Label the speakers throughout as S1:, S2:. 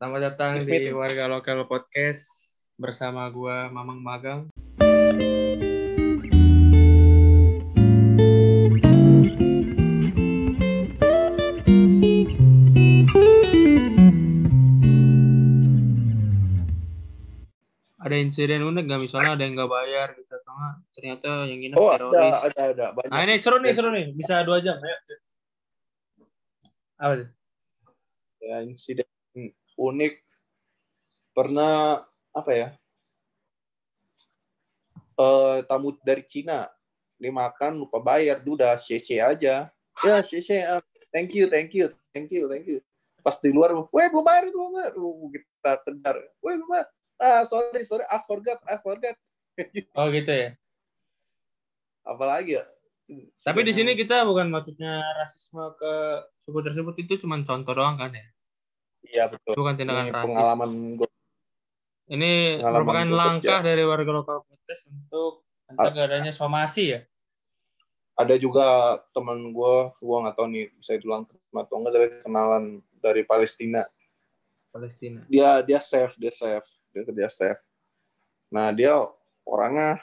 S1: Selamat datang
S2: Yes,
S1: di
S2: meeting.
S1: Warga Lokal Podcast bersama gua Mamang Magang. Ada insiden unik nggak misalnya ada yang nggak bayar gitu atau nggak ternyata yang nginep
S2: Oh, ada,
S1: teroris.
S2: ada, ada. Banyak.
S1: Nah ini seru nih seru nih bisa dua jam ayo. Apa tuh?
S2: Ya, insiden unik. Pernah, apa ya? Eh, tamu dari Cina. Dia makan, lupa bayar. Udah CC aja. Ya, CC. ah, Thank you, thank you, thank you, thank you. Pas di luar, weh belum bayar, belum bayar. Lu kita kejar. Weh belum bayar. Ah, sorry, sorry. I forgot, I forgot.
S1: Oh gitu ya.
S2: Apalagi ya?
S1: Tapi di sini kita bukan maksudnya rasisme ke suku tersebut itu cuma contoh doang kan ya.
S2: Iya, betul.
S1: Bukan tindakan
S2: Ini
S1: rasis.
S2: pengalaman gue.
S1: Ini
S2: pengalaman
S1: merupakan langkah dari warga lokal podcast untuk mencegah adanya somasi ya.
S2: ada juga teman gue, gue nggak tahu nih bisa diulang atau enggak dari kenalan dari Palestina.
S1: Palestina.
S2: Dia dia safe, dia safe, dia kerja safe. Nah dia orangnya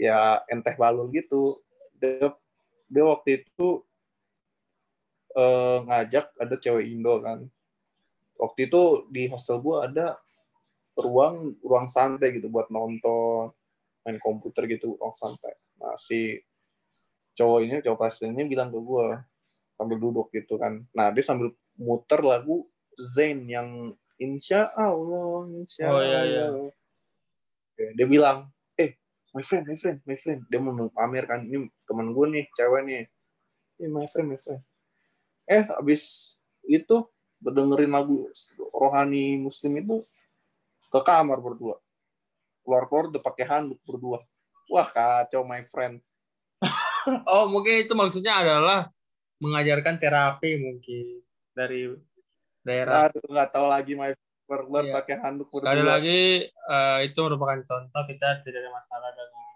S2: ya enteh balul gitu. Dia dia waktu itu eh, ngajak ada cewek Indo kan. Waktu itu di hostel gue ada ruang ruang santai gitu buat nonton, main komputer gitu, ruang santai. Nah si cowok ini cowok Palestina bilang ke gue sambil duduk gitu kan. Nah dia sambil muter lagu Zayn yang Insya Allah Insya
S1: Oh, iya, iya.
S2: Allah. Dia bilang eh my friend my friend my friend. Dia mau pamer kan ini teman gue nih cewek nih. Eh my friend my friend. Eh abis itu dengerin lagu rohani muslim itu ke kamar berdua keluar keluar udah pakai handuk berdua wah kacau my friend
S1: Oh mungkin itu maksudnya adalah mengajarkan terapi mungkin dari daerah.
S2: Aduh, nggak tahu lagi my keluar
S1: Iya.
S2: pakai handuk
S1: Sekali
S2: berdua.
S1: lagi eh, itu merupakan contoh kita tidak ada masalah dengan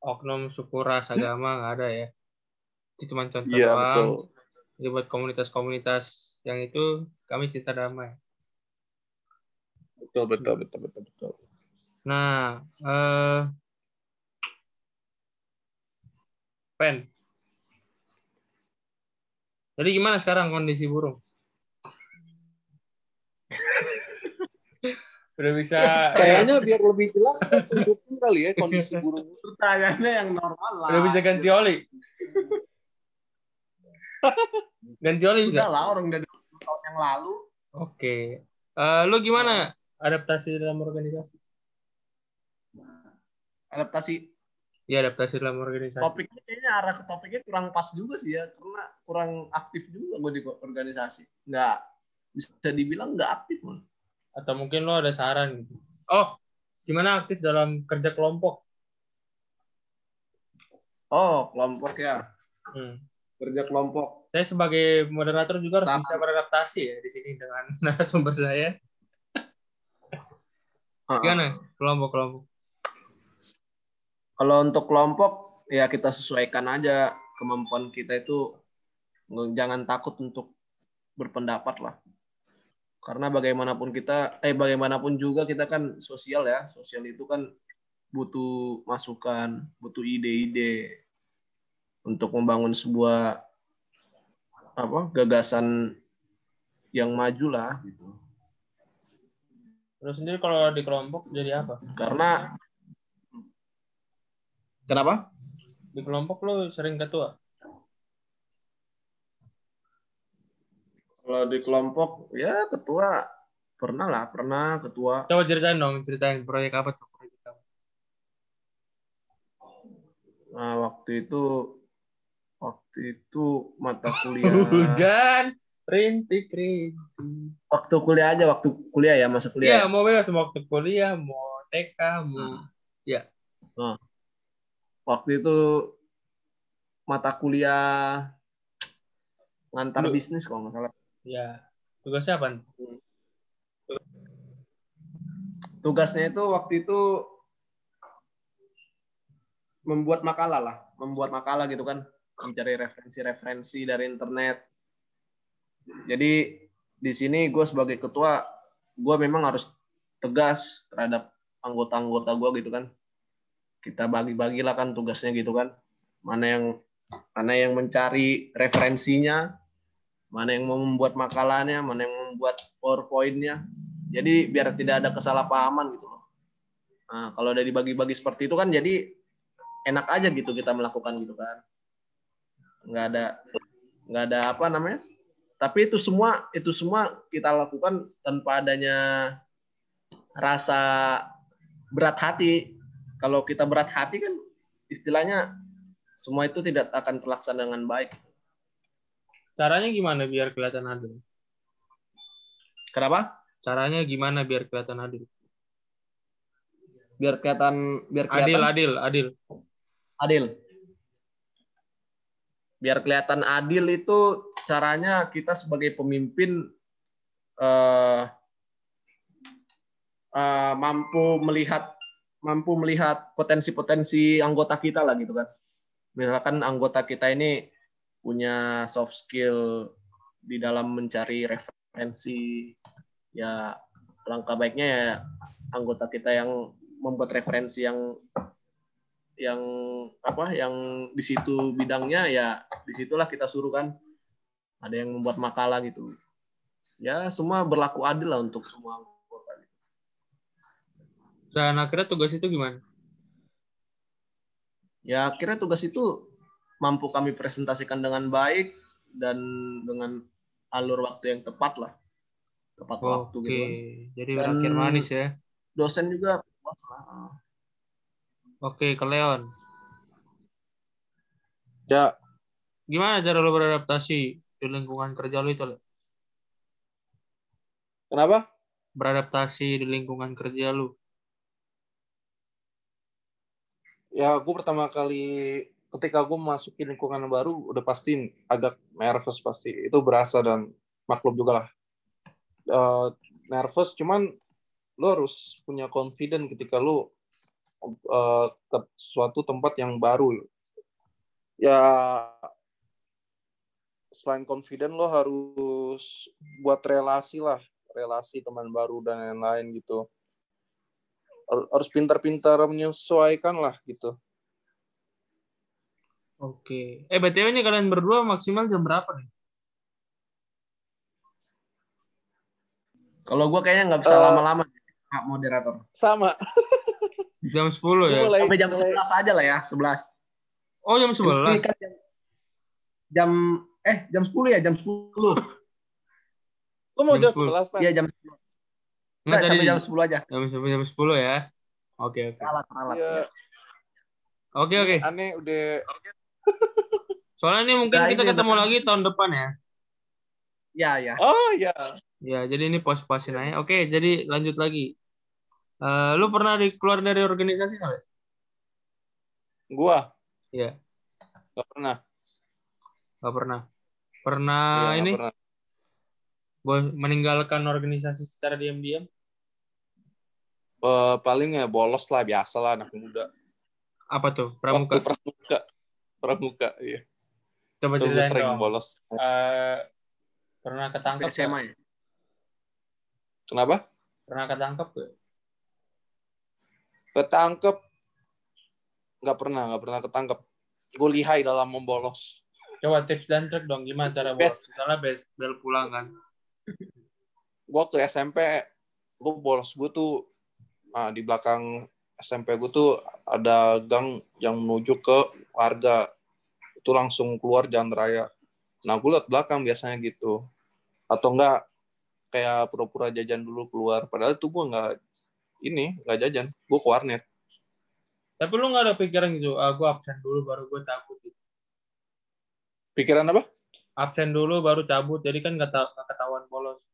S1: oknum suku ras agama nggak ada ya. Itu cuma contoh
S2: Iya
S1: doang.
S2: betul.
S1: Jadi buat komunitas-komunitas yang itu kami cinta damai.
S2: Betul betul betul betul betul.
S1: Nah, eh Pen. Jadi gimana sekarang kondisi burung? Udah bisa
S2: Kayaknya biar lebih jelas tunjukin kali ya kondisi burung.
S3: pertanyaannya yang normal lah.
S1: udah bisa ganti oli. Ganti oli
S3: Udah lah orang dari tahun yang lalu.
S1: Oke. Eh, lu gimana adaptasi dalam organisasi?
S3: Adaptasi
S1: Ya adaptasi dalam organisasi.
S3: topiknya kayaknya arah ke topiknya kurang pas juga sih ya karena kurang aktif juga gue di organisasi. Nggak bisa dibilang nggak aktif man.
S1: Atau mungkin lo ada saran gitu. Oh, gimana aktif dalam kerja kelompok?
S3: Oh kelompok ya
S1: Hmm.
S3: Kerja kelompok.
S1: Saya sebagai moderator juga harus
S3: Sama.
S1: bisa beradaptasi ya di sini dengan narasumber saya. Gimana kelompok-kelompok?
S3: Kalau untuk kelompok ya kita sesuaikan aja kemampuan kita itu jangan takut untuk berpendapat lah. Karena bagaimanapun kita eh bagaimanapun juga kita kan sosial ya. Sosial itu kan butuh masukan, butuh ide-ide untuk membangun sebuah apa gagasan yang maju lah gitu.
S1: Terus sendiri kalau di kelompok jadi apa?
S3: Karena kenapa?
S1: Di kelompok lo sering ketua.
S3: Kalau di kelompok ya ketua pernah lah, pernah ketua.
S1: Coba ceritain dong, ceritain proyek apa tuh? Proyek apa?
S3: Nah, waktu itu waktu itu mata kuliah.
S1: Hujan, rintik, rintik.
S3: waktu kuliah aja, waktu kuliah ya, masa
S1: Iya,
S3: kuliah.
S1: mau bebas waktu kuliah, mau TK, mau
S3: Waktu itu mata kuliah ngantar
S1: Lu-
S3: bisnis kalau nggak salah.
S1: ya tugasnya apa?
S3: Tugasnya itu waktu itu membuat makalah lah, membuat makalah gitu kan, mencari referensi-referensi dari internet. Jadi di sini gue sebagai ketua gue memang harus tegas terhadap anggota-anggota gue gitu kan. Kita bagi-bagilah kan tugasnya gitu kan. Mana yang mana yang mencari referensinya mana yang mau membuat makalahnya mana yang membuat powerpointnya. Jadi biar tidak ada kesalahpahaman gitu loh. Nah kalau udah dibagi-bagi seperti itu kan jadi enak aja gitu kita melakukan gitu kan nggak ada nggak ada apa namanya tapi itu semua itu semua kita lakukan tanpa adanya rasa berat hati kalau kita berat hati kan istilahnya semua itu tidak akan terlaksana dengan baik
S1: Caranya gimana biar kelihatan adil?
S3: kenapa
S1: Caranya gimana biar kelihatan adil?
S3: biar kelihatan biar
S1: Adil,
S3: kelihatan
S1: adil, adil.
S3: adil. Biar kelihatan adil itu caranya kita sebagai pemimpin eh, eh, mampu melihat mampu melihat potensi-potensi anggota kita lah gitu kan. Misalkan anggota kita ini punya soft skill di dalam mencari referensi ya langkah baiknya ya anggota kita yang membuat referensi yang yang apa yang di situ bidangnya ya di situlah kita suruh kan ada yang membuat makalah gitu ya semua berlaku adil lah untuk semua anggota
S1: Dan akhirnya tugas itu gimana?
S3: ya akhirnya tugas itu mampu kami presentasikan dengan baik dan dengan alur waktu yang tepat lah tepat waktu
S1: Oke,
S3: gitu kan.
S1: jadi
S3: Dan-
S1: berakhir manis ya.
S3: dosen juga puas lah
S1: Oke, ke Leon.
S2: Ya,
S1: Gimana cara lo beradaptasi di lingkungan kerja lo itu? Le?
S2: kenapa?
S1: Beradaptasi di lingkungan kerja lo.
S2: Ya, gue pertama kali ketika gue masuki lingkungan baru udah pasti agak nervous pasti. Itu berasa dan maklum juga lah. Eh, nervous cuman lo harus punya confident ketika lo eh, ke suatu tempat yang baru. Ya selain confident lo harus buat relasi lah, relasi teman baru dan lain-lain gitu. Har- Harus pintar-pintar menyesuaikan lah gitu.
S1: Oke. Eh, BTW ini kalian berdua maksimal jam berapa nih?
S3: kalau gue kayaknya nggak bisa
S2: Eh,
S3: lama-lama Pak moderator
S2: Sama.
S1: Jam 10 ya?
S2: Mulai-
S3: sampai jam
S2: mulai-
S3: 11 aja lah ya 11
S1: Oh, jam
S3: Ini
S1: 11?
S3: kan jam, jam eh jam 10 ya jam 10
S2: Lu mau
S1: Jam
S2: jam 11, Pak?
S3: iya jam 10
S1: Nggak,
S3: Nggak,
S1: tadi
S3: sampai jam 10 aja
S1: jam, sampai jam 10 ya? Oke, oke.
S3: alat alat
S2: Iya.
S1: Oke, oke.
S2: Aneh udah
S1: Soalnya ini mungkin
S3: Nah,
S1: kita
S3: ini
S1: ketemu lagi tahun depan ya.
S3: ya ya
S2: Oh ya.
S1: Ya, jadi ini pos-posin aja. Oke, jadi lanjut lagi. Eh, lu pernah di, keluar dari organisasi nggak? Le?
S2: Gua
S1: Iya,
S2: nggak pernah.
S1: nggak pernah. Pernah
S2: nggak
S1: ini
S2: pernah.
S1: bo- meninggalkan organisasi secara diam-diam?
S2: Eh, paling ya bolos lah biasa lah anak muda.
S1: Apa tuh?
S2: Waktu
S1: Pramuka.
S2: pramuka. Pramuka, iya.
S1: Coba ceritain
S2: sering
S1: dong.
S2: bolos.
S1: Eh, pernah ketangkep
S3: SMA ya
S2: Kenapa?
S1: Pernah ketangkep nggak?
S2: Ketangkep. Nggak pernah, nggak pernah ketangkep. Gue lihai dalam membolos.
S1: Coba tips dan trik dong gimana cara bolos.
S2: Best.
S1: Misalnya bel, bel pulang kan.
S2: Gue waktu SMP, gue bolos gue tuh nah, di belakang SMP gue tuh ada gang yang menuju ke warga. Itu langsung keluar jalan raya. Nah, gue liat belakang biasanya gitu. Atau enggak kayak pura-pura jajan dulu keluar. Padahal itu gue nggak ini, nggak jajan. Gue ke warnet.
S1: Tapi lu nggak ada pikiran gitu, ah gue absen dulu baru gue cabut. Gitu.
S2: Pikiran apa?
S1: Absen dulu baru cabut, jadi kan nggak ta- nggak ketahuan bolos.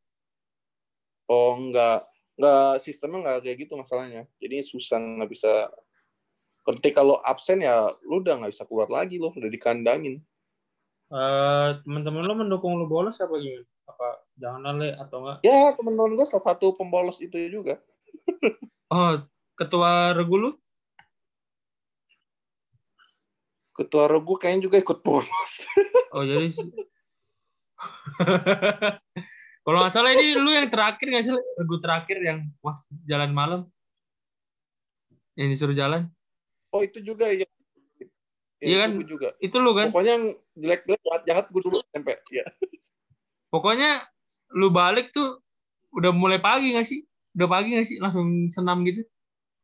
S2: Oh, enggak. Enggak, sistemnya enggak kayak gitu masalahnya. Jadi susah nggak bisa. Ketika lo absen ya, lu udah nggak bisa keluar lagi lo, udah dikandangin.
S1: Eh teman-teman lu mendukung lu bolos apa gimana? Apa jangan le atau enggak?
S2: Ya, temen-temen gue salah satu pembolos itu juga.
S1: Oh, ketua regu lu?
S2: Ketua regu kayaknya juga ikut bolos.
S1: Oh, jadi kalau nggak salah ini lu yang terakhir nggak sih? Regu terakhir yang was jalan malam. Yang disuruh jalan.
S2: Oh itu juga ya.
S1: Iya kan?
S2: Itu juga.
S1: Itu lu kan?
S2: Pokoknya yang jelek-jelek jahat-jahat gue dulu SMP. Ya.
S1: Pokoknya lu balik tuh udah mulai pagi nggak sih? Udah pagi nggak sih? Langsung senam gitu.